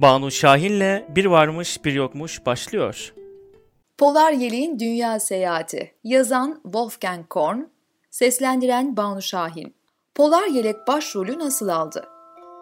Banu Şahin'le Bir Varmış Bir Yokmuş başlıyor. Polar Yeleğin Dünya Seyahati Yazan Wolfgang Korn Seslendiren Banu Şahin Polar Yelek başrolü nasıl aldı?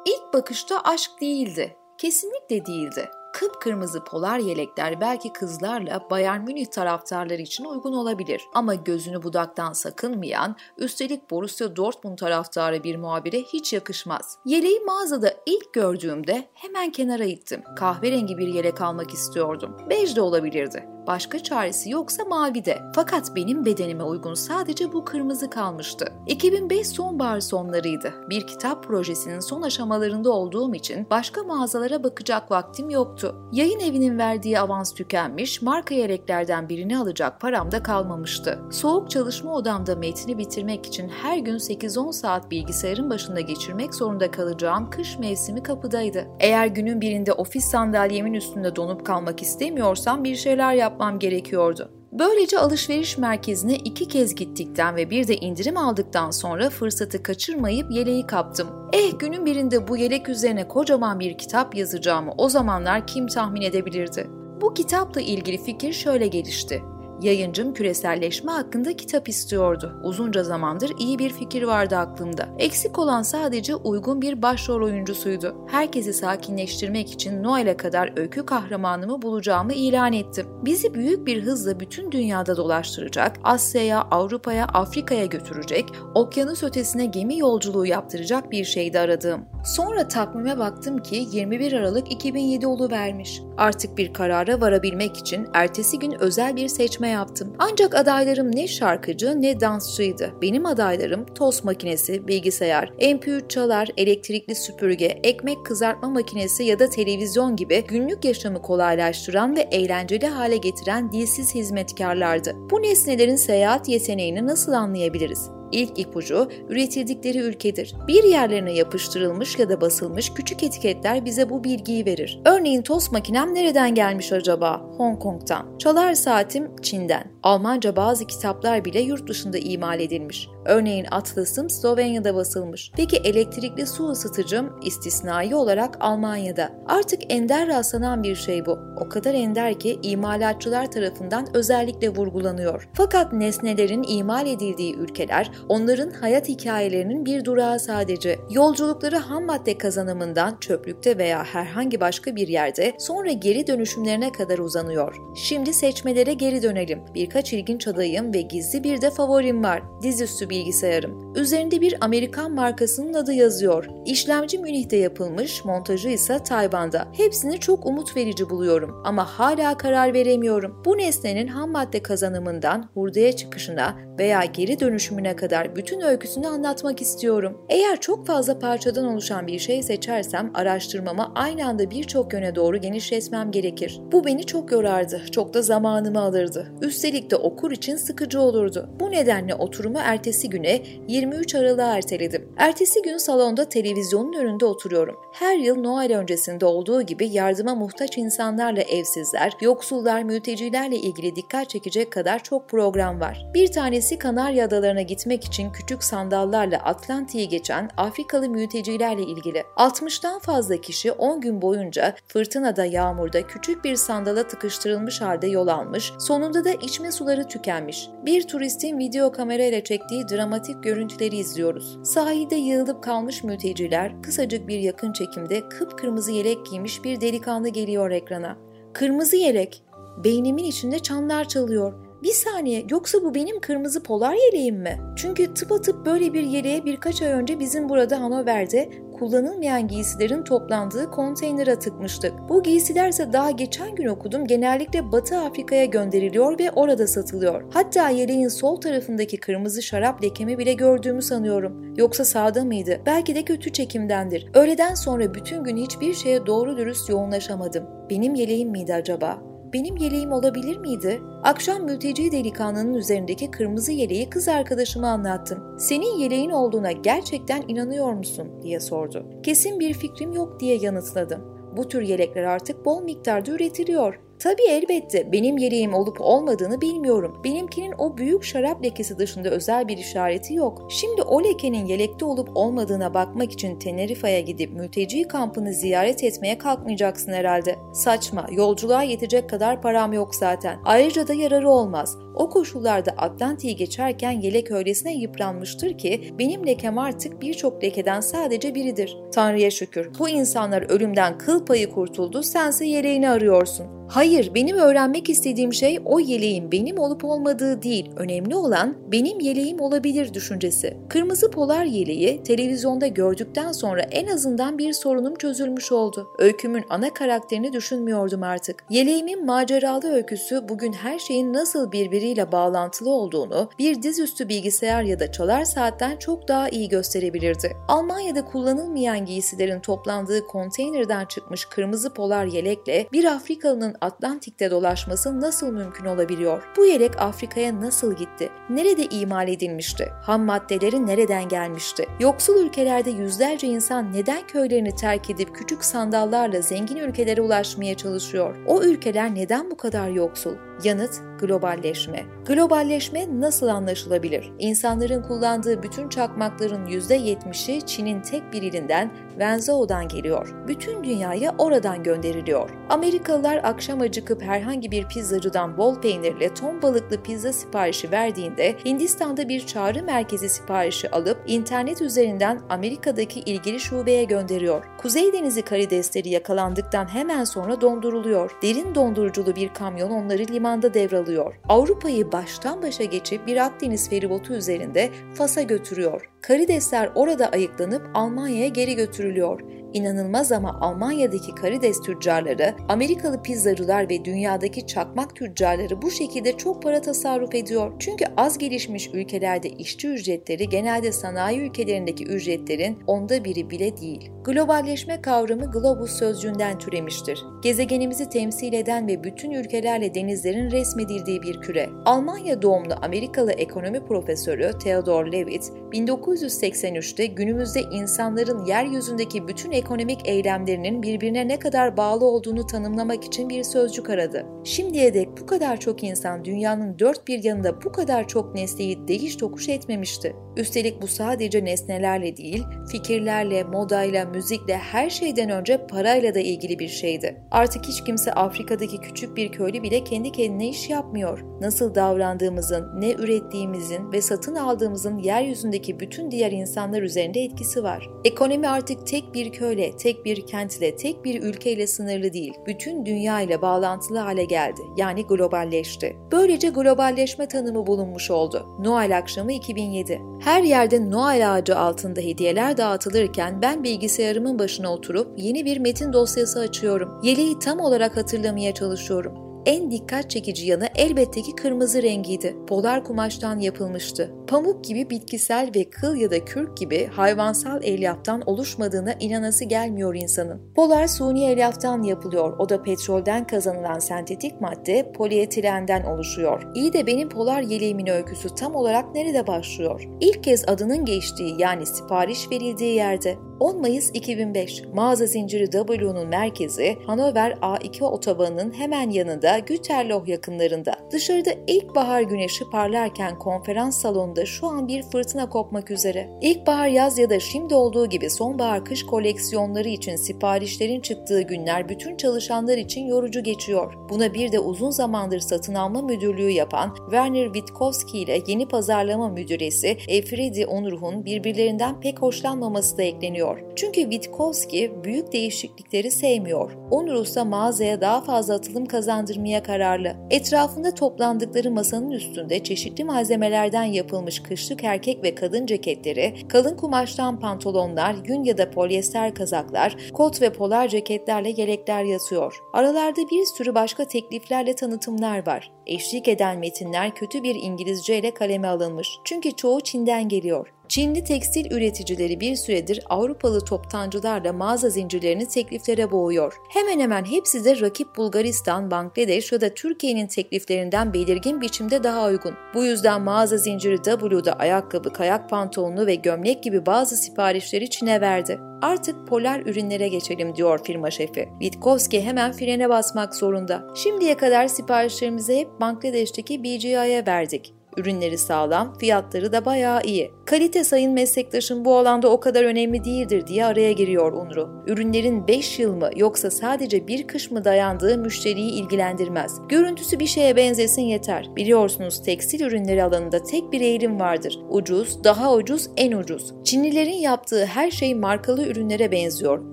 İlk bakışta aşk değildi. Kesinlikle değildi. Kıpkırmızı polar yelekler belki kızlarla Bayern Münih taraftarları için uygun olabilir ama gözünü budaktan sakınmayan, üstelik Borussia Dortmund taraftarı bir muhabire hiç yakışmaz. Yeleği mağazada ilk gördüğümde hemen kenara ittim. Kahverengi bir yelek almak istiyordum. Bej de olabilirdi. Başka çaresi yoksa mavi de. Fakat benim bedenime uygun sadece bu kırmızı kalmıştı. 2005 sonbahar sonlarıydı. Bir kitap projesinin son aşamalarında olduğum için başka mağazalara bakacak vaktim yoktu. Yayın evinin verdiği avans tükenmiş, marka yeleklerden birini alacak param da kalmamıştı. Soğuk çalışma odamda metni bitirmek için her gün 8-10 saat bilgisayarın başında geçirmek zorunda kalacağım kış mevsimi kapıdaydı. Eğer günün birinde ofis sandalyemin üstünde donup kalmak istemiyorsam bir şeyler yap yapmam gerekiyordu. Böylece alışveriş merkezine iki kez gittikten ve bir de indirim aldıktan sonra fırsatı kaçırmayıp yeleği kaptım. Eh günün birinde bu yelek üzerine kocaman bir kitap yazacağımı o zamanlar kim tahmin edebilirdi? Bu kitapla ilgili fikir şöyle gelişti. Yayıncım küreselleşme hakkında kitap istiyordu. Uzunca zamandır iyi bir fikir vardı aklımda. Eksik olan sadece uygun bir başrol oyuncusuydu. Herkesi sakinleştirmek için Noel'e kadar öykü kahramanımı bulacağımı ilan ettim. Bizi büyük bir hızla bütün dünyada dolaştıracak, Asya'ya, Avrupa'ya, Afrika'ya götürecek, okyanus ötesine gemi yolculuğu yaptıracak bir şeydi aradığım. Sonra takvime baktım ki 21 Aralık 2007 vermiş. Artık bir karara varabilmek için ertesi gün özel bir seçme yaptım. Ancak adaylarım ne şarkıcı ne dansçıydı. Benim adaylarım tost makinesi, bilgisayar, MP3 çalar, elektrikli süpürge, ekmek kızartma makinesi ya da televizyon gibi günlük yaşamı kolaylaştıran ve eğlenceli hale getiren dilsiz hizmetkarlardı. Bu nesnelerin seyahat yeteneğini nasıl anlayabiliriz? İlk ipucu üretildikleri ülkedir. Bir yerlerine yapıştırılmış ya da basılmış küçük etiketler bize bu bilgiyi verir. Örneğin tost makinem nereden gelmiş acaba? Hong Kong'tan. Çalar saatim Çin'den. Almanca bazı kitaplar bile yurt dışında imal edilmiş. Örneğin Atlas'ım Slovenya'da basılmış. Peki elektrikli su ısıtıcım istisnai olarak Almanya'da. Artık ender rastlanan bir şey bu. O kadar ender ki imalatçılar tarafından özellikle vurgulanıyor. Fakat nesnelerin imal edildiği ülkeler onların hayat hikayelerinin bir durağı sadece. Yolculukları ham madde kazanımından çöplükte veya herhangi başka bir yerde sonra geri dönüşümlerine kadar uzanıyor. Şimdi seçmelere geri dönelim. Birkaç ilginç adayım ve gizli bir de favorim var. Dizüstü bilgisayarım. Üzerinde bir Amerikan markasının adı yazıyor. İşlemci Münih'te yapılmış, montajı ise Tayvan'da. Hepsini çok umut verici buluyorum ama hala karar veremiyorum. Bu nesnenin ham madde kazanımından hurdaya çıkışına veya geri dönüşümüne kadar bütün öyküsünü anlatmak istiyorum. Eğer çok fazla parçadan oluşan bir şey seçersem araştırmama aynı anda birçok yöne doğru genişletmem gerekir. Bu beni çok yorardı, çok da zamanımı alırdı. Üstelik de okur için sıkıcı olurdu. Bu nedenle oturumu ertesi güne 23 Aralık'a erteledim. Ertesi gün salonda televizyonun önünde oturuyorum. Her yıl Noel öncesinde olduğu gibi yardıma muhtaç insanlarla evsizler, yoksullar, mültecilerle ilgili dikkat çekecek kadar çok program var. Bir tanesi Kanarya Adalarına gitmek için küçük sandallarla Atlantik'i geçen Afrikalı mültecilerle ilgili. 60'tan fazla kişi 10 gün boyunca fırtınada, yağmurda küçük bir sandala tıkıştırılmış halde yol almış, sonunda da içme suları tükenmiş. Bir turistin video kamerayla çektiği dramatik görüntüleri izliyoruz. Sahilde yığılıp kalmış mülteciler kısacık bir yakın çekimde kıpkırmızı yelek giymiş bir delikanlı geliyor ekrana. Kırmızı yelek. Beynimin içinde çanlar çalıyor. Bir saniye yoksa bu benim kırmızı polar yeleğim mi? Çünkü tıpatıp böyle bir yeleğe birkaç ay önce bizim burada Hanover'de kullanılmayan giysilerin toplandığı konteynere tıkmıştık. Bu giysiler ise daha geçen gün okudum genellikle Batı Afrika'ya gönderiliyor ve orada satılıyor. Hatta yeleğin sol tarafındaki kırmızı şarap lekemi bile gördüğümü sanıyorum. Yoksa sağda mıydı? Belki de kötü çekimdendir. Öğleden sonra bütün gün hiçbir şeye doğru dürüst yoğunlaşamadım. Benim yeleğim miydi acaba? Benim yeleğim olabilir miydi? Akşam mülteci delikanlının üzerindeki kırmızı yeleği kız arkadaşıma anlattım. Senin yeleğin olduğuna gerçekten inanıyor musun diye sordu. Kesin bir fikrim yok diye yanıtladım. Bu tür yelekler artık bol miktarda üretiliyor. Tabii elbette benim yeleğim olup olmadığını bilmiyorum. Benimkinin o büyük şarap lekesi dışında özel bir işareti yok. Şimdi o lekenin yelekte olup olmadığına bakmak için Tenerife'ye gidip mülteci kampını ziyaret etmeye kalkmayacaksın herhalde. Saçma, yolculuğa yetecek kadar param yok zaten. Ayrıca da yararı olmaz. O koşullarda Atlantik'i geçerken yelek öylesine yıpranmıştır ki benim lekem artık birçok lekeden sadece biridir. Tanrı'ya şükür bu insanlar ölümden kıl payı kurtuldu sense yeleğini arıyorsun. Hayır, benim öğrenmek istediğim şey o yeleğin benim olup olmadığı değil. Önemli olan benim yeleğim olabilir düşüncesi. Kırmızı polar yeleği televizyonda gördükten sonra en azından bir sorunum çözülmüş oldu. Öykümün ana karakterini düşünmüyordum artık. Yeleğimin maceralı öyküsü bugün her şeyin nasıl birbiriyle bağlantılı olduğunu bir dizüstü bilgisayar ya da çalar saatten çok daha iyi gösterebilirdi. Almanya'da kullanılmayan giysilerin toplandığı konteynerden çıkmış kırmızı polar yelekle bir Afrikalının Atlantik'te dolaşması nasıl mümkün olabiliyor? Bu yelek Afrika'ya nasıl gitti? Nerede imal edilmişti? Ham maddeleri nereden gelmişti? Yoksul ülkelerde yüzlerce insan neden köylerini terk edip küçük sandallarla zengin ülkelere ulaşmaya çalışıyor? O ülkeler neden bu kadar yoksul? Yanıt globalleşme. Globalleşme nasıl anlaşılabilir? İnsanların kullandığı bütün çakmakların %70'i Çin'in tek bir ilinden Venzao'dan geliyor. Bütün dünyaya oradan gönderiliyor. Amerikalılar akşam acıkıp herhangi bir pizzacıdan bol peynirli ton balıklı pizza siparişi verdiğinde Hindistan'da bir çağrı merkezi siparişi alıp internet üzerinden Amerika'daki ilgili şubeye gönderiyor. Kuzey Denizi karidesleri yakalandıktan hemen sonra donduruluyor. Derin donduruculu bir kamyon onları limanda devralıyor. Avrupa'yı baştan başa geçip bir Akdeniz feribotu üzerinde Fas'a götürüyor. Karidesler orada ayıklanıp Almanya'ya geri götürülüyor. İnanılmaz ama Almanya'daki karides tüccarları, Amerikalı pizzacılar ve dünyadaki çakmak tüccarları bu şekilde çok para tasarruf ediyor. Çünkü az gelişmiş ülkelerde işçi ücretleri genelde sanayi ülkelerindeki ücretlerin onda biri bile değil. Globalleşme kavramı globus sözcüğünden türemiştir. Gezegenimizi temsil eden ve bütün ülkelerle denizlerin resmedildiği bir küre. Almanya doğumlu Amerikalı ekonomi profesörü Theodor Levitt, 1983'te günümüzde insanların yeryüzündeki bütün ekonomik eylemlerinin birbirine ne kadar bağlı olduğunu tanımlamak için bir sözcük aradı. Şimdiye dek bu kadar çok insan dünyanın dört bir yanında bu kadar çok nesneyi değiş tokuş etmemişti. Üstelik bu sadece nesnelerle değil, fikirlerle, modayla, müzikle, her şeyden önce parayla da ilgili bir şeydi. Artık hiç kimse Afrika'daki küçük bir köylü bile kendi kendine iş yapmıyor. Nasıl davrandığımızın, ne ürettiğimizin ve satın aldığımızın yeryüzündeki bütün diğer insanlar üzerinde etkisi var. Ekonomi artık tek bir köyle, tek bir kentle, tek bir ülkeyle sınırlı değil. Bütün dünya ile bağlantılı hale geldi. Yani globalleşti. Böylece globalleşme tanımı bulunmuş oldu. Noel akşamı 2007. Her yerde Noel ağacı altında hediyeler dağıtılırken ben bilgisayarımın başına oturup yeni bir metin dosyası açıyorum. Yeleği tam olarak hatırlamaya çalışıyorum. En dikkat çekici yanı elbette ki kırmızı rengiydi. Polar kumaştan yapılmıştı. Pamuk gibi bitkisel ve kıl ya da kürk gibi hayvansal elyaftan oluşmadığına inanası gelmiyor insanın. Polar suni elyaftan yapılıyor. O da petrolden kazanılan sentetik madde polietilenden oluşuyor. İyi de benim polar yeleğimin öyküsü tam olarak nerede başlıyor? İlk kez adının geçtiği yani sipariş verildiği yerde. 10 Mayıs 2005 mağaza zinciri W'nun merkezi Hanover A2 otobanının hemen yanında Güterloh yakınlarında. Dışarıda ilkbahar güneşi parlarken konferans salonunda şu an bir fırtına kopmak üzere. İlkbahar yaz ya da şimdi olduğu gibi sonbahar kış koleksiyonları için siparişlerin çıktığı günler bütün çalışanlar için yorucu geçiyor. Buna bir de uzun zamandır satın alma müdürlüğü yapan Werner Witkowski ile yeni pazarlama müdüresi Efredi Onurhun birbirlerinden pek hoşlanmaması da ekleniyor. Çünkü Witkowski büyük değişiklikleri sevmiyor. Onur ise mağazaya daha fazla atılım kazandırmaya kararlı. Etrafında toplandıkları masanın üstünde çeşitli malzemelerden yapılmış kışlık erkek ve kadın ceketleri, kalın kumaştan pantolonlar, yün ya da polyester kazaklar, kot ve polar ceketlerle yelekler yatıyor. Aralarda bir sürü başka tekliflerle tanıtımlar var. Eşlik eden metinler kötü bir İngilizce ile kaleme alınmış. Çünkü çoğu Çin'den geliyor. Çinli tekstil üreticileri bir süredir Avrupalı toptancılarla mağaza zincirlerini tekliflere boğuyor. Hemen hemen hepsi de rakip Bulgaristan, Bangladeş ya da Türkiye'nin tekliflerinden belirgin biçimde daha uygun. Bu yüzden mağaza zinciri W'da ayakkabı, kayak pantolonu ve gömlek gibi bazı siparişleri Çin'e verdi. Artık polar ürünlere geçelim diyor firma şefi. Witkowski hemen frene basmak zorunda. Şimdiye kadar siparişlerimizi hep Bangladeş'teki BGI'ye verdik. Ürünleri sağlam, fiyatları da bayağı iyi. Kalite sayın meslektaşım bu alanda o kadar önemli değildir diye araya giriyor Unru. Ürünlerin 5 yıl mı yoksa sadece bir kış mı dayandığı müşteriyi ilgilendirmez. Görüntüsü bir şeye benzesin yeter. Biliyorsunuz tekstil ürünleri alanında tek bir eğilim vardır. Ucuz, daha ucuz, en ucuz. Çinlilerin yaptığı her şey markalı ürünlere benziyor.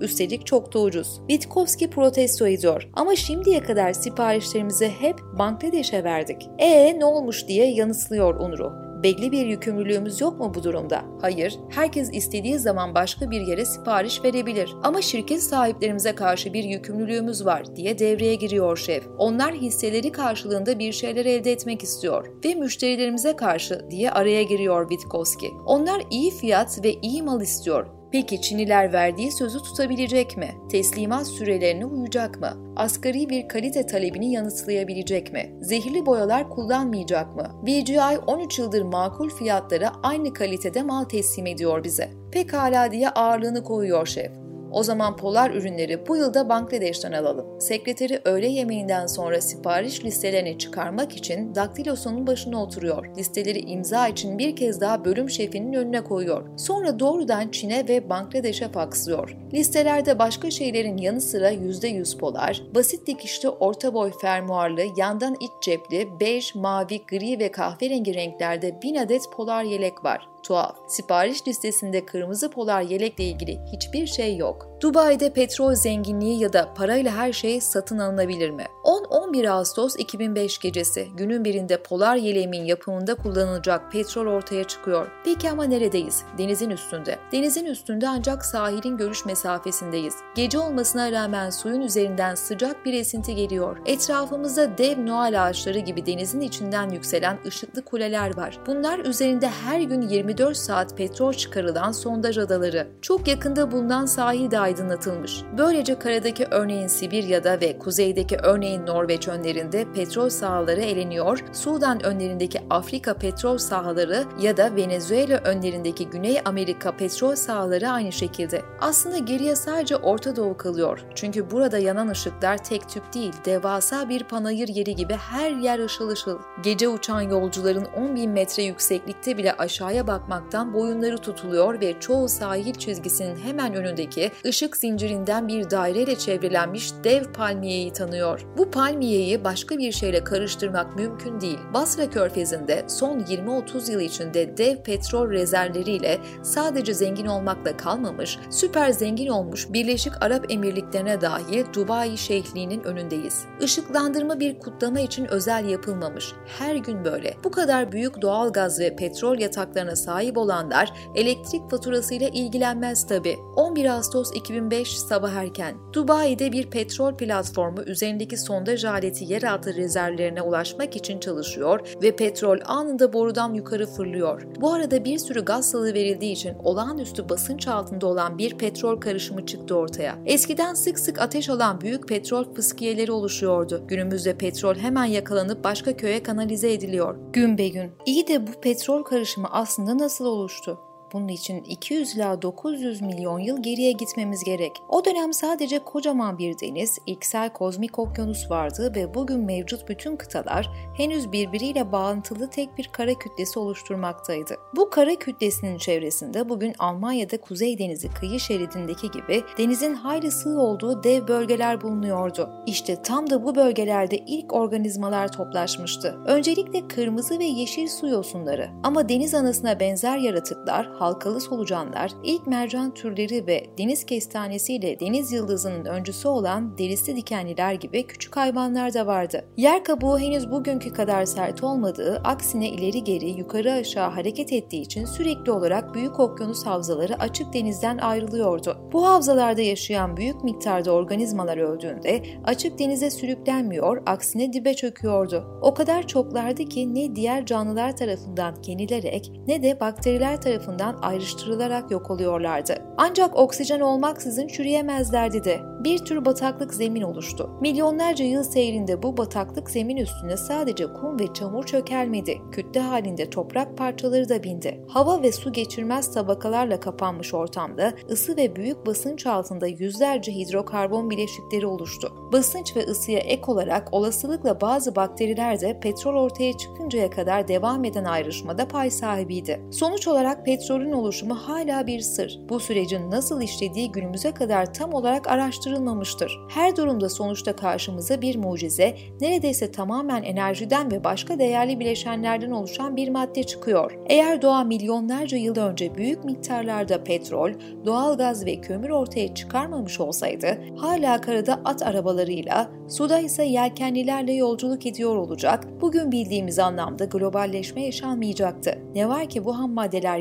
Üstelik çok da ucuz. Witkowski protesto ediyor. Ama şimdiye kadar siparişlerimizi hep Bangladeş'e verdik. E ne olmuş diye yanıtlıyor Unru. Belli bir yükümlülüğümüz yok mu bu durumda? Hayır, herkes istediği zaman başka bir yere sipariş verebilir. Ama şirket sahiplerimize karşı bir yükümlülüğümüz var diye devreye giriyor şef. Onlar hisseleri karşılığında bir şeyler elde etmek istiyor ve müşterilerimize karşı diye araya giriyor Witkowski. Onlar iyi fiyat ve iyi mal istiyor. Peki Çinliler verdiği sözü tutabilecek mi? Teslimat sürelerine uyacak mı? Asgari bir kalite talebini yanıtlayabilecek mi? Zehirli boyalar kullanmayacak mı? BGI 13 yıldır makul fiyatlara aynı kalitede mal teslim ediyor bize. Pekala diye ağırlığını koyuyor şef. O zaman polar ürünleri bu yılda Bangladeş'ten alalım. Sekreteri öğle yemeğinden sonra sipariş listelerini çıkarmak için daktilosunun başına oturuyor. Listeleri imza için bir kez daha bölüm şefinin önüne koyuyor. Sonra doğrudan Çin'e ve Bangladeş'e fakslıyor. Listelerde başka şeylerin yanı sıra %100 polar, basit dikişli orta boy fermuarlı, yandan iç cepli, bej, mavi, gri ve kahverengi renklerde 1000 adet polar yelek var. Tuhaf. Sipariş listesinde kırmızı polar yelekle ilgili hiçbir şey yok. Dubai'de petrol zenginliği ya da parayla her şey satın alınabilir mi? 10-11 Ağustos 2005 gecesi günün birinde polar yeleğimin yapımında kullanılacak petrol ortaya çıkıyor. Peki ama neredeyiz? Denizin üstünde. Denizin üstünde ancak sahilin görüş mesafesindeyiz. Gece olmasına rağmen suyun üzerinden sıcak bir esinti geliyor. Etrafımızda dev noel ağaçları gibi denizin içinden yükselen ışıklı kuleler var. Bunlar üzerinde her gün 24 saat petrol çıkarılan sondaj adaları. Çok yakında bulunan sahil de aydınlatılmış. Böylece karadaki örneğin Sibirya'da ve kuzeydeki örneğin Norveç önlerinde petrol sahaları eleniyor, Sudan önlerindeki Afrika petrol sahaları ya da Venezuela önlerindeki Güney Amerika petrol sahaları aynı şekilde. Aslında geriye sadece Orta Doğu kalıyor. Çünkü burada yanan ışıklar tek tüp değil, devasa bir panayır yeri gibi her yer ışıl ışıl. Gece uçan yolcuların 10 bin metre yükseklikte bile aşağıya bakmaktan boyunları tutuluyor ve çoğu sahil çizgisinin hemen önündeki ışık zincirinden bir daireyle çevrelenmiş dev palmiyeyi tanıyor. Bu palmiyeyi başka bir şeyle karıştırmak mümkün değil. Basra Körfezi'nde son 20-30 yıl içinde dev petrol rezervleriyle sadece zengin olmakla kalmamış, süper zengin olmuş Birleşik Arap Emirlikleri'ne dahil Dubai Şeyhliği'nin önündeyiz. Işıklandırma bir kutlama için özel yapılmamış. Her gün böyle. Bu kadar büyük doğal gaz ve petrol yataklarına sahip olanlar elektrik faturasıyla ilgilenmez tabi. 11 Ağustos 2005 sabah erken Dubai'de bir petrol platformu üzerindeki sondaj aleti yeraltı rezervlerine ulaşmak için çalışıyor ve petrol anında borudan yukarı fırlıyor. Bu arada bir sürü gaz salı verildiği için olağanüstü basınç altında olan bir petrol karışımı çıktı ortaya. Eskiden sık sık ateş alan büyük petrol fıskiyeleri oluşuyordu. Günümüzde petrol hemen yakalanıp başka köye kanalize ediliyor. Gün be gün. İyi de bu petrol karışımı aslında nasıl oluştu? Bunun için 200 ila 900 milyon yıl geriye gitmemiz gerek. O dönem sadece kocaman bir deniz, ilksel kozmik okyanus vardı ve bugün mevcut bütün kıtalar henüz birbiriyle bağlantılı tek bir kara kütlesi oluşturmaktaydı. Bu kara kütlesinin çevresinde bugün Almanya'da Kuzey Denizi kıyı şeridindeki gibi denizin hayli sığ olduğu dev bölgeler bulunuyordu. İşte tam da bu bölgelerde ilk organizmalar toplaşmıştı. Öncelikle kırmızı ve yeşil su yosunları ama deniz anasına benzer yaratıklar halkalı solucanlar, ilk mercan türleri ve deniz kestanesiyle deniz yıldızının öncüsü olan derisi dikenliler gibi küçük hayvanlar da vardı. Yer kabuğu henüz bugünkü kadar sert olmadığı, aksine ileri geri yukarı aşağı hareket ettiği için sürekli olarak büyük okyanus havzaları açık denizden ayrılıyordu. Bu havzalarda yaşayan büyük miktarda organizmalar öldüğünde açık denize sürüklenmiyor, aksine dibe çöküyordu. O kadar çoklardı ki ne diğer canlılar tarafından yenilerek ne de bakteriler tarafından tarafından ayrıştırılarak yok oluyorlardı. Ancak oksijen olmaksızın çürüyemezlerdi de. Bir tür bataklık zemin oluştu. Milyonlarca yıl seyrinde bu bataklık zemin üstüne sadece kum ve çamur çökelmedi. Kütle halinde toprak parçaları da bindi. Hava ve su geçirmez tabakalarla kapanmış ortamda ısı ve büyük basınç altında yüzlerce hidrokarbon bileşikleri oluştu. Basınç ve ısıya ek olarak olasılıkla bazı bakteriler de petrol ortaya çıkıncaya kadar devam eden ayrışmada pay sahibiydi. Sonuç olarak petrolün oluşumu hala bir sır. Bu sürecin nasıl işlediği günümüze kadar tam olarak araştırılmamıştır. Her durumda sonuçta karşımıza bir mucize, neredeyse tamamen enerjiden ve başka değerli bileşenlerden oluşan bir madde çıkıyor. Eğer doğa milyonlarca yıl önce büyük miktarlarda petrol, doğalgaz ve kömür ortaya çıkarmamış olsaydı, hala karada at arabalarıyla, suda ise yelkenlilerle yolculuk ediyor olacak, bugün bildiğimiz anlamda globalleşme yaşanmayacaktı. Ne var ki bu ham maddeler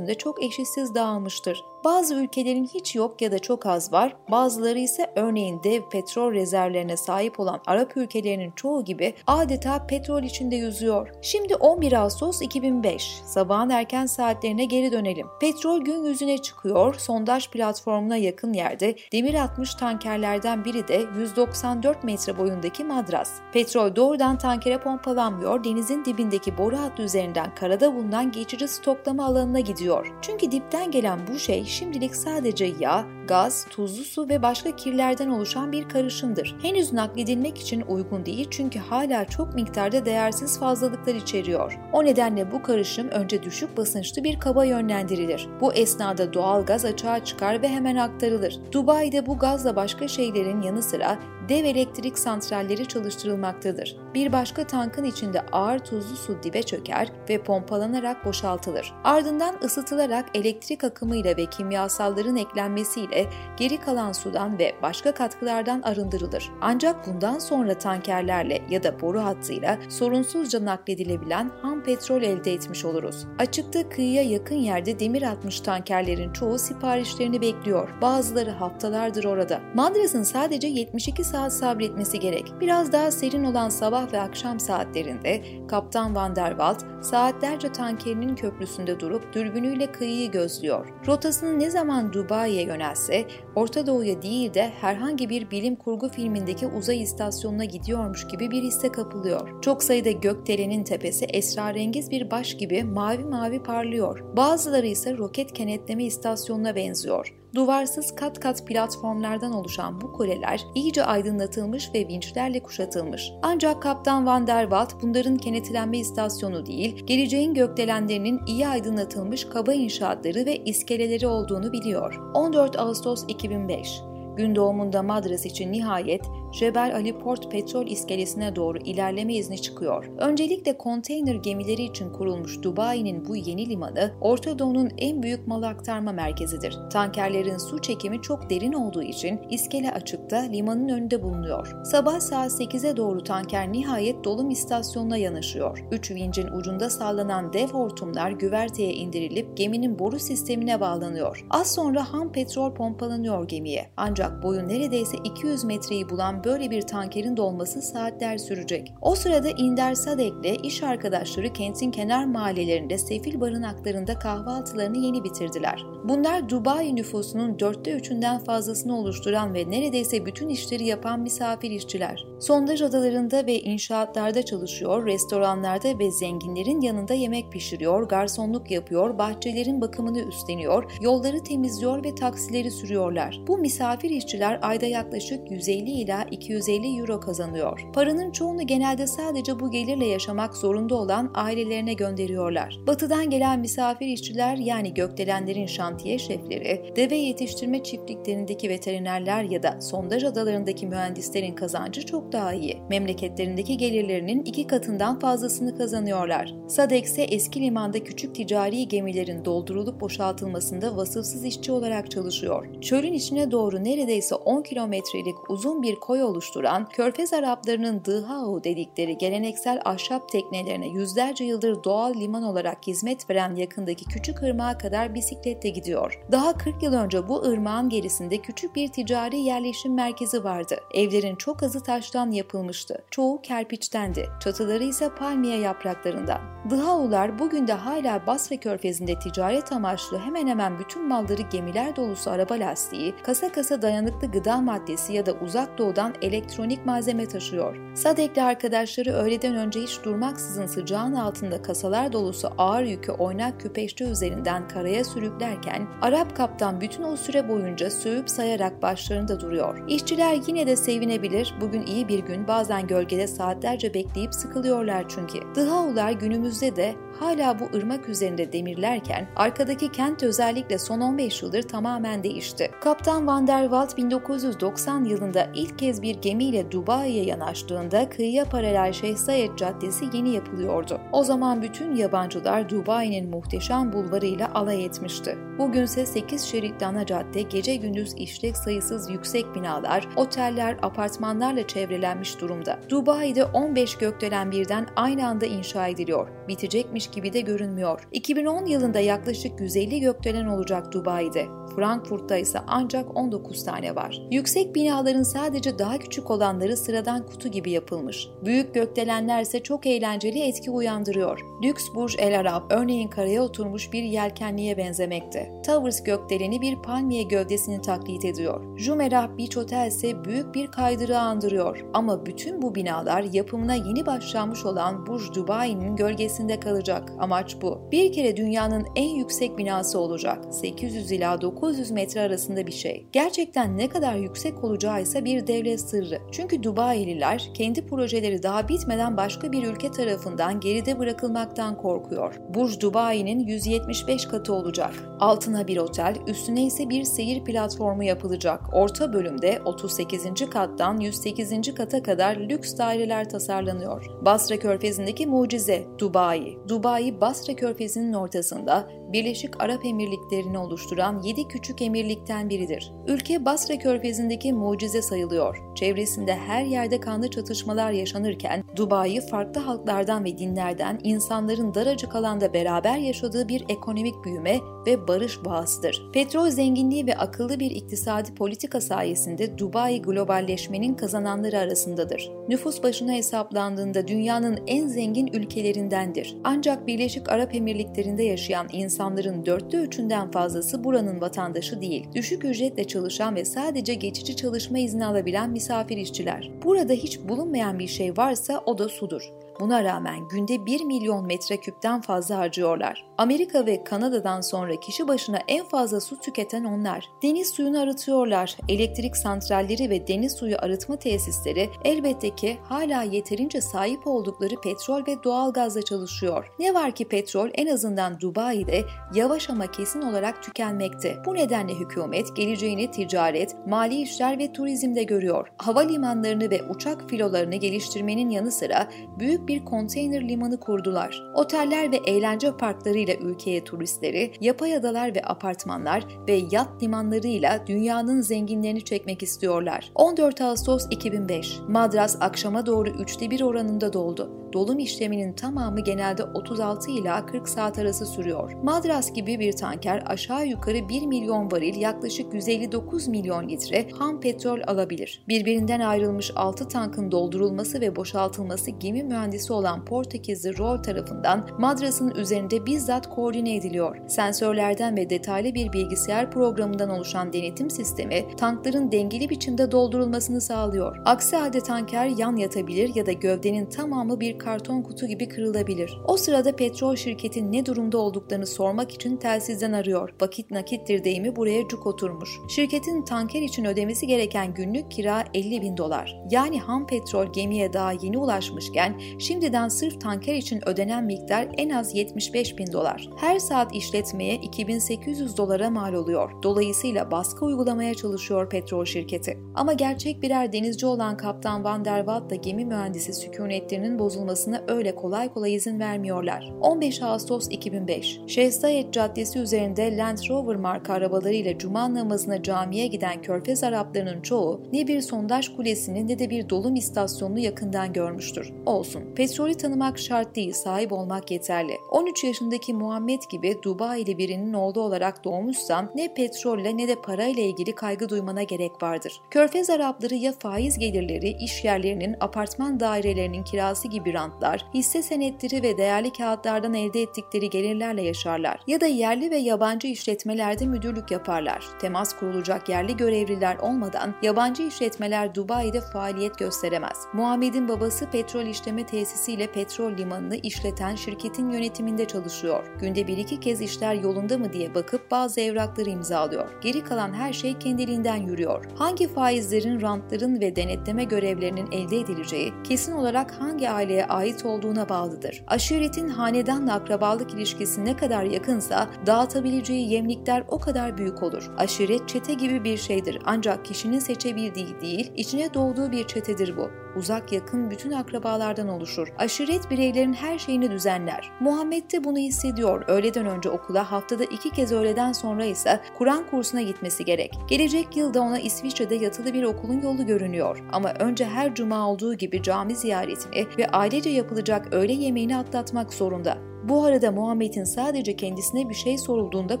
yeryüzünde çok eşitsiz dağılmıştır. Bazı ülkelerin hiç yok ya da çok az var, bazıları ise örneğin dev petrol rezervlerine sahip olan Arap ülkelerinin çoğu gibi adeta petrol içinde yüzüyor. Şimdi 11 Ağustos 2005, sabahın erken saatlerine geri dönelim. Petrol gün yüzüne çıkıyor, sondaj platformuna yakın yerde demir atmış tankerlerden biri de 194 metre boyundaki Madras. Petrol doğrudan tankere pompalanmıyor, denizin dibindeki boru hattı üzerinden karada bulunan geçici stoklama alanına gidiyor. Çünkü dipten gelen bu şey şimdilik sadece yağ, gaz, tuzlu su ve başka kirlerden oluşan bir karışımdır. Henüz nakledilmek için uygun değil çünkü hala çok miktarda değersiz fazlalıklar içeriyor. O nedenle bu karışım önce düşük basınçlı bir kaba yönlendirilir. Bu esnada doğal gaz açığa çıkar ve hemen aktarılır. Dubai'de bu gazla başka şeylerin yanı sıra dev elektrik santralleri çalıştırılmaktadır. Bir başka tankın içinde ağır tuzlu su dibe çöker ve pompalanarak boşaltılır. Ardından ısıtılarak elektrik akımıyla ve kimyasalların eklenmesiyle geri kalan sudan ve başka katkılardan arındırılır. Ancak bundan sonra tankerlerle ya da boru hattıyla sorunsuzca nakledilebilen ham petrol elde etmiş oluruz. Açıkta kıyıya yakın yerde demir atmış tankerlerin çoğu siparişlerini bekliyor. Bazıları haftalardır orada. Madras'ın sadece 72 saat sabretmesi gerek. Biraz daha serin olan sabah ve akşam saatlerinde Kaptan Van der Walt saatlerce tankerinin köprüsünde durup dürbünüyle kıyıyı gözlüyor. Rotasını ne zaman Dubai'ye yönelse, Orta Doğu'ya değil de herhangi bir bilim kurgu filmindeki uzay istasyonuna gidiyormuş gibi bir hisse kapılıyor. Çok sayıda gökdelenin tepesi esrarengiz bir baş gibi mavi mavi parlıyor. Bazıları ise roket kenetleme istasyonuna benziyor. Duvarsız kat kat platformlardan oluşan bu kuleler iyice aydınlatılmış ve vinçlerle kuşatılmış. Ancak Kaptan Van der Walt bunların kenetlenme istasyonu değil, geleceğin gökdelenlerinin iyi aydınlatılmış kaba inşaatları ve iskeleleri olduğunu biliyor. 14 Ağustos 2005 Gün doğumunda Madras için nihayet Jebel Ali Port petrol iskelesine doğru ilerleme izni çıkıyor. Öncelikle konteyner gemileri için kurulmuş Dubai'nin bu yeni limanı, Orta Doğu'nun en büyük mal aktarma merkezidir. Tankerlerin su çekimi çok derin olduğu için iskele açıkta limanın önünde bulunuyor. Sabah saat 8'e doğru tanker nihayet dolum istasyonuna yanaşıyor. Üç vincin ucunda sallanan dev hortumlar güverteye indirilip geminin boru sistemine bağlanıyor. Az sonra ham petrol pompalanıyor gemiye. Ancak boyu neredeyse 200 metreyi bulan böyle bir tankerin dolması saatler sürecek. O sırada İnder Sadek'le iş arkadaşları kentin kenar mahallelerinde sefil barınaklarında kahvaltılarını yeni bitirdiler. Bunlar Dubai nüfusunun dörtte üçünden fazlasını oluşturan ve neredeyse bütün işleri yapan misafir işçiler. Sondaj adalarında ve inşaatlarda çalışıyor, restoranlarda ve zenginlerin yanında yemek pişiriyor, garsonluk yapıyor, bahçelerin bakımını üstleniyor, yolları temizliyor ve taksileri sürüyorlar. Bu misafir işçiler ayda yaklaşık 150 ila 250 euro kazanıyor. Paranın çoğunu genelde sadece bu gelirle yaşamak zorunda olan ailelerine gönderiyorlar. Batıdan gelen misafir işçiler yani gökdelenlerin şantiye şefleri, deve yetiştirme çiftliklerindeki veterinerler ya da sondaj adalarındaki mühendislerin kazancı çok daha iyi. Memleketlerindeki gelirlerinin iki katından fazlasını kazanıyorlar. Sadek ise eski limanda küçük ticari gemilerin doldurulup boşaltılmasında vasıfsız işçi olarak çalışıyor. Çölün içine doğru neredeyse 10 kilometrelik uzun bir koy oluşturan Körfez Araplarının Dıhao dedikleri geleneksel ahşap teknelerine yüzlerce yıldır doğal liman olarak hizmet veren yakındaki küçük ırmağa kadar bisikletle gidiyor. Daha 40 yıl önce bu ırmağın gerisinde küçük bir ticari yerleşim merkezi vardı. Evlerin çok azı taştan yapılmıştı. Çoğu kerpiçtendi. Çatıları ise palmiye yapraklarından. Dıhao'lar bugün de hala Basra Körfezi'nde ticaret amaçlı hemen hemen bütün malları gemiler dolusu araba lastiği, kasa kasa dayanıklı gıda maddesi ya da uzak doğudan elektronik malzeme taşıyor. Sadekli arkadaşları öğleden önce hiç durmaksızın sıcağın altında kasalar dolusu ağır yükü oynak küpeşte üzerinden karaya sürüklerken Arap kaptan bütün o süre boyunca sövüp sayarak başlarında duruyor. İşçiler yine de sevinebilir, bugün iyi bir gün bazen gölgede saatlerce bekleyip sıkılıyorlar çünkü. Dıhao'lar günümüzde de hala bu ırmak üzerinde demirlerken arkadaki kent özellikle son 15 yıldır tamamen değişti. Kaptan Van der Walt 1990 yılında ilk kez bir gemiyle Dubai'ye yanaştığında kıyıya paralel Şeyh Zayed Caddesi yeni yapılıyordu. O zaman bütün yabancılar Dubai'nin muhteşem bulvarıyla alay etmişti. Bugünse 8 şeritli ana cadde gece gündüz işlek sayısız yüksek binalar, oteller, apartmanlarla çevrelenmiş durumda. Dubai'de 15 gökdelen birden aynı anda inşa ediliyor. Bitecekmiş gibi de görünmüyor. 2010 yılında yaklaşık 150 gökdelen olacak Dubai'de. Frankfurt'ta ise ancak 19 tane var. Yüksek binaların sadece daha küçük olanları sıradan kutu gibi yapılmış. Büyük gökdelenler ise çok eğlenceli etki uyandırıyor. Lüks Burj El Arab örneğin karaya oturmuş bir yelkenliğe benzemekte. Towers gökdeleni bir palmiye gövdesini taklit ediyor. Jumeirah Beach Hotel ise büyük bir kaydırığı andırıyor. Ama bütün bu binalar yapımına yeni başlanmış olan Burj Dubai'nin gölgesinde kalacak. Amaç bu. Bir kere dünyanın en yüksek binası olacak. 800 ila 900 metre arasında bir şey. Gerçekten ne kadar yüksek olacağı ise bir devlet sırrı. Çünkü Dubai'liler kendi projeleri daha bitmeden başka bir ülke tarafından geride bırakılmaktan korkuyor. Burj Dubai'nin 175 katı olacak. Altına bir otel, üstüne ise bir seyir platformu yapılacak. Orta bölümde 38. kattan 108. kata kadar lüks daireler tasarlanıyor. Basra Körfezi'ndeki mucize Dubai. Dubai, Basra Körfezi'nin ortasında Birleşik Arap Emirlikleri'ni oluşturan 7 küçük emirlikten biridir. Ülke Basra Körfezi'ndeki mucize sayılıyor. Çevresinde her yerde kanlı çatışmalar yaşanırken Dubai farklı halklardan ve dinlerden insanların daracık alanda beraber yaşadığı bir ekonomik büyüme ve barış bağısıdır. Petrol zenginliği ve akıllı bir iktisadi politika sayesinde Dubai globalleşmenin kazananları arasındadır. Nüfus başına hesaplandığında dünyanın en zengin ülkelerindendir. Ancak Birleşik Arap Emirlikleri'nde yaşayan insanların dörtte üçünden fazlası buranın vatandaşı değil. Düşük ücretle çalışan ve sadece geçici çalışma izni alabilen misafir işçiler. Burada hiç bulunmayan bir şey varsa o da sudur. Buna rağmen günde 1 milyon metreküpten fazla harcıyorlar. Amerika ve Kanada'dan sonra kişi başına en fazla su tüketen onlar. Deniz suyunu arıtıyorlar. Elektrik santralleri ve deniz suyu arıtma tesisleri elbette ki hala yeterince sahip oldukları petrol ve doğal gazla çalışıyor. Ne var ki petrol en azından Dubai'de yavaş ama kesin olarak tükenmekte. Bu nedenle hükümet geleceğini ticaret, mali işler ve turizmde görüyor. Havalimanlarını ve uçak filolarını geliştirmenin yanı sıra büyük bir konteyner limanı kurdular. Oteller ve eğlence parklarıyla ülkeye turistleri, yapay adalar ve apartmanlar ve yat limanlarıyla dünyanın zenginlerini çekmek istiyorlar. 14 Ağustos 2005, Madras akşama doğru üçte bir oranında doldu. Dolum işleminin tamamı genelde 36 ila 40 saat arası sürüyor. Madras gibi bir tanker aşağı yukarı 1 milyon varil yaklaşık 159 milyon litre ham petrol alabilir. Birbirinden ayrılmış 6 tankın doldurulması ve boşaltılması gemi mühendisi olan Portekizli Roll tarafından Madras'ın üzerinde bizzat koordine ediliyor. Sensörlerden ve detaylı bir bilgisayar programından oluşan denetim sistemi tankların dengeli biçimde doldurulmasını sağlıyor. Aksi halde tanker yan yatabilir ya da gövdenin tamamı bir karton kutu gibi kırılabilir. O sırada petrol şirketin ne durumda olduklarını sormak için telsizden arıyor. Vakit nakittir deyimi buraya cuk oturmuş. Şirketin tanker için ödemesi gereken günlük kira 50 bin dolar. Yani ham petrol gemiye daha yeni ulaşmışken şimdiden sırf tanker için ödenen miktar en az 75 bin dolar. Her saat işletmeye 2800 dolara mal oluyor. Dolayısıyla baskı uygulamaya çalışıyor petrol şirketi. Ama gerçek birer denizci olan Kaptan Van der Waalt da gemi mühendisi sükunetlerinin bozulması olmasına öyle kolay kolay izin vermiyorlar. 15 Ağustos 2005, Şehzayet Caddesi üzerinde Land Rover marka arabalarıyla cuma namazına camiye giden Körfez Araplarının çoğu ne bir sondaj kulesini ne de bir dolum istasyonunu yakından görmüştür. Olsun, petrolü tanımak şart değil, sahip olmak yeterli. 13 yaşındaki Muhammed gibi Dubai'li birinin oğlu olarak doğmuşsan ne petrolle ne de parayla ilgili kaygı duymana gerek vardır. Körfez Arapları ya faiz gelirleri, iş yerlerinin, apartman dairelerinin kirası gibi rantlar, hisse senetleri ve değerli kağıtlardan elde ettikleri gelirlerle yaşarlar. Ya da yerli ve yabancı işletmelerde müdürlük yaparlar. Temas kurulacak yerli görevliler olmadan yabancı işletmeler Dubai'de faaliyet gösteremez. Muhammed'in babası petrol işleme tesisiyle petrol limanını işleten şirketin yönetiminde çalışıyor. Günde bir iki kez işler yolunda mı diye bakıp bazı evrakları imzalıyor. Geri kalan her şey kendiliğinden yürüyor. Hangi faizlerin, rantların ve denetleme görevlerinin elde edileceği kesin olarak hangi aileye ait olduğuna bağlıdır. Aşiretin hanedanla akrabalık ilişkisi ne kadar yakınsa dağıtabileceği yemlikler o kadar büyük olur. Aşiret çete gibi bir şeydir ancak kişinin seçebildiği değil, içine doğduğu bir çetedir bu. Uzak yakın bütün akrabalardan oluşur. Aşiret bireylerin her şeyini düzenler. Muhammed de bunu hissediyor. Öğleden önce okula, haftada iki kez öğleden sonra ise Kur'an kursuna gitmesi gerek. Gelecek yılda ona İsviçre'de yatılı bir okulun yolu görünüyor. Ama önce her cuma olduğu gibi cami ziyaretini ve ailece yapılacak öğle yemeğini atlatmak zorunda. Bu arada Muhammed'in sadece kendisine bir şey sorulduğunda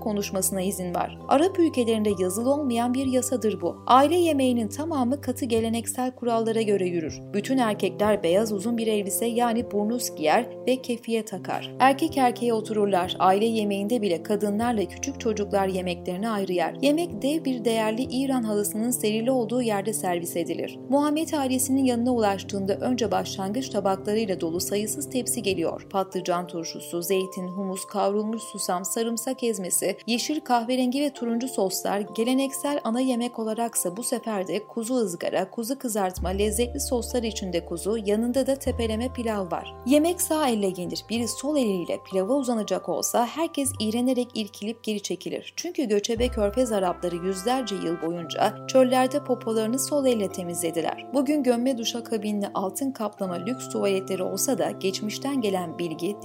konuşmasına izin var. Arap ülkelerinde yazılı olmayan bir yasadır bu. Aile yemeğinin tamamı katı geleneksel kurallara göre yürür. Bütün erkekler beyaz uzun bir elbise yani burnuz giyer ve kefiye takar. Erkek erkeğe otururlar. Aile yemeğinde bile kadınlarla küçük çocuklar yemeklerini ayrı yer. Yemek dev bir değerli İran halısının serili olduğu yerde servis edilir. Muhammed ailesinin yanına ulaştığında önce başlangıç tabaklarıyla dolu sayısız tepsi geliyor. Patlıcan turşusu, zeytin, humus, kavrulmuş susam, sarımsak ezmesi, yeşil kahverengi ve turuncu soslar geleneksel ana yemek olaraksa bu sefer de kuzu ızgara, kuzu kızartma, lezzetli soslar içinde kuzu, yanında da tepeleme pilav var. Yemek sağ elle yenir. Biri sol eliyle pilava uzanacak olsa herkes iğrenerek irkilip geri çekilir. Çünkü göçebe körfez Arapları yüzlerce yıl boyunca çöllerde popolarını sol elle temizlediler. Bugün gömme duşakabinli altın kaplama lüks tuvaletleri olsa da geçmişten gelen bilgi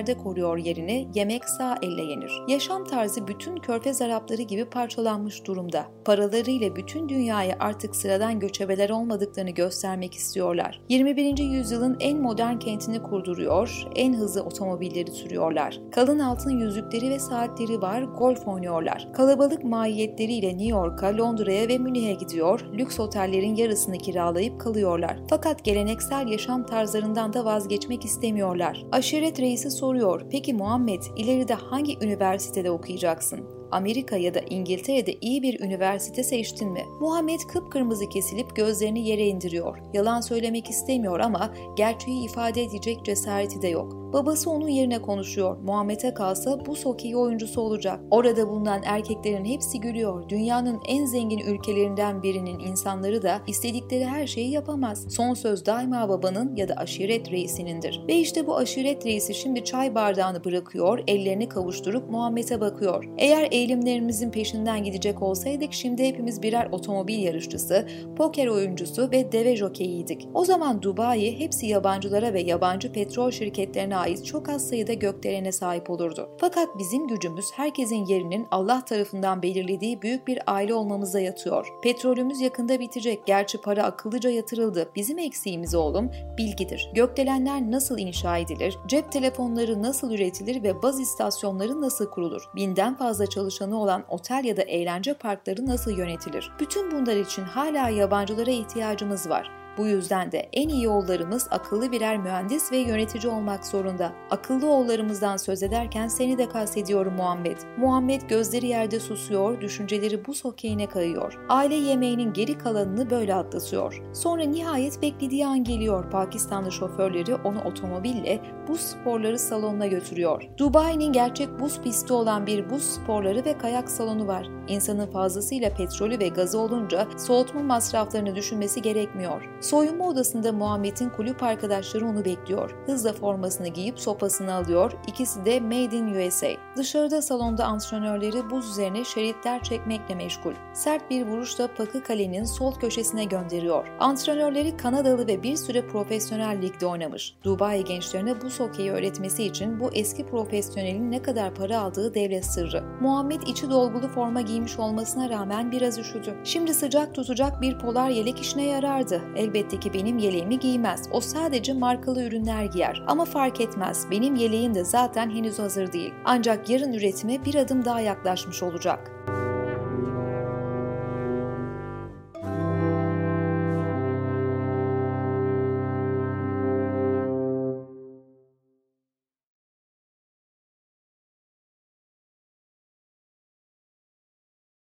derinliklerde koruyor yerini yemek sağ elle yenir. Yaşam tarzı bütün körfez Arapları gibi parçalanmış durumda. Paralarıyla bütün dünyaya artık sıradan göçebeler olmadıklarını göstermek istiyorlar. 21. yüzyılın en modern kentini kurduruyor, en hızlı otomobilleri sürüyorlar. Kalın altın yüzükleri ve saatleri var, golf oynuyorlar. Kalabalık mahiyetleriyle New York'a, Londra'ya ve Münih'e gidiyor, lüks otellerin yarısını kiralayıp kalıyorlar. Fakat geleneksel yaşam tarzlarından da vazgeçmek istemiyorlar. Aşiret reisi soruyor, peki Muhammed ileride hangi üniversitede okuyacaksın? Amerika ya da İngiltere'de iyi bir üniversite seçtin mi? Muhammed kıpkırmızı kesilip gözlerini yere indiriyor. Yalan söylemek istemiyor ama gerçeği ifade edecek cesareti de yok. Babası onun yerine konuşuyor. Muhammed'e kalsa bu sokeyi oyuncusu olacak. Orada bulunan erkeklerin hepsi gülüyor. Dünyanın en zengin ülkelerinden birinin insanları da istedikleri her şeyi yapamaz. Son söz daima babanın ya da aşiret reisinindir. Ve işte bu aşiret reisi şimdi çay bardağını bırakıyor, ellerini kavuşturup Muhammed'e bakıyor. Eğer eğilimlerimizin peşinden gidecek olsaydık şimdi hepimiz birer otomobil yarışçısı, poker oyuncusu ve deve jokeyiydik. O zaman Dubai hepsi yabancılara ve yabancı petrol şirketlerine ait çok az sayıda gökdelene sahip olurdu. Fakat bizim gücümüz herkesin yerinin Allah tarafından belirlediği büyük bir aile olmamıza yatıyor. Petrolümüz yakında bitecek. Gerçi para akıllıca yatırıldı. Bizim eksiğimiz oğlum bilgidir. Gökdelenler nasıl inşa edilir? Cep telefonları nasıl üretilir ve baz istasyonları nasıl kurulur? Binden fazla çalışanı olan otel ya da eğlence parkları nasıl yönetilir? Bütün bunlar için hala yabancılara ihtiyacımız var. Bu yüzden de en iyi oğullarımız akıllı birer mühendis ve yönetici olmak zorunda. Akıllı oğullarımızdan söz ederken seni de kastediyorum Muhammed. Muhammed gözleri yerde susuyor, düşünceleri bu okeyine kayıyor. Aile yemeğinin geri kalanını böyle atlatıyor. Sonra nihayet beklediği an geliyor. Pakistanlı şoförleri onu otomobille buz sporları salonuna götürüyor. Dubai'nin gerçek buz pisti olan bir buz sporları ve kayak salonu var. İnsanın fazlasıyla petrolü ve gazı olunca soğutma masraflarını düşünmesi gerekmiyor. Soyunma odasında Muhammed'in kulüp arkadaşları onu bekliyor. Hızla formasını giyip sopasını alıyor. İkisi de Made in USA. Dışarıda salonda antrenörleri buz üzerine şeritler çekmekle meşgul. Sert bir vuruşla pakı kalenin sol köşesine gönderiyor. Antrenörleri Kanadalı ve bir süre profesyonel ligde oynamış. Dubai gençlerine buz hokeyi öğretmesi için bu eski profesyonelin ne kadar para aldığı devlet sırrı. Muhammed içi dolgulu forma giymiş olmasına rağmen biraz üşüdü. Şimdi sıcak tutacak bir polar yelek işine yarardı. Elbette ki benim yeleğimi giymez. O sadece markalı ürünler giyer. Ama fark etmez. Benim yeleğim de zaten henüz hazır değil. Ancak yarın üretime bir adım daha yaklaşmış olacak.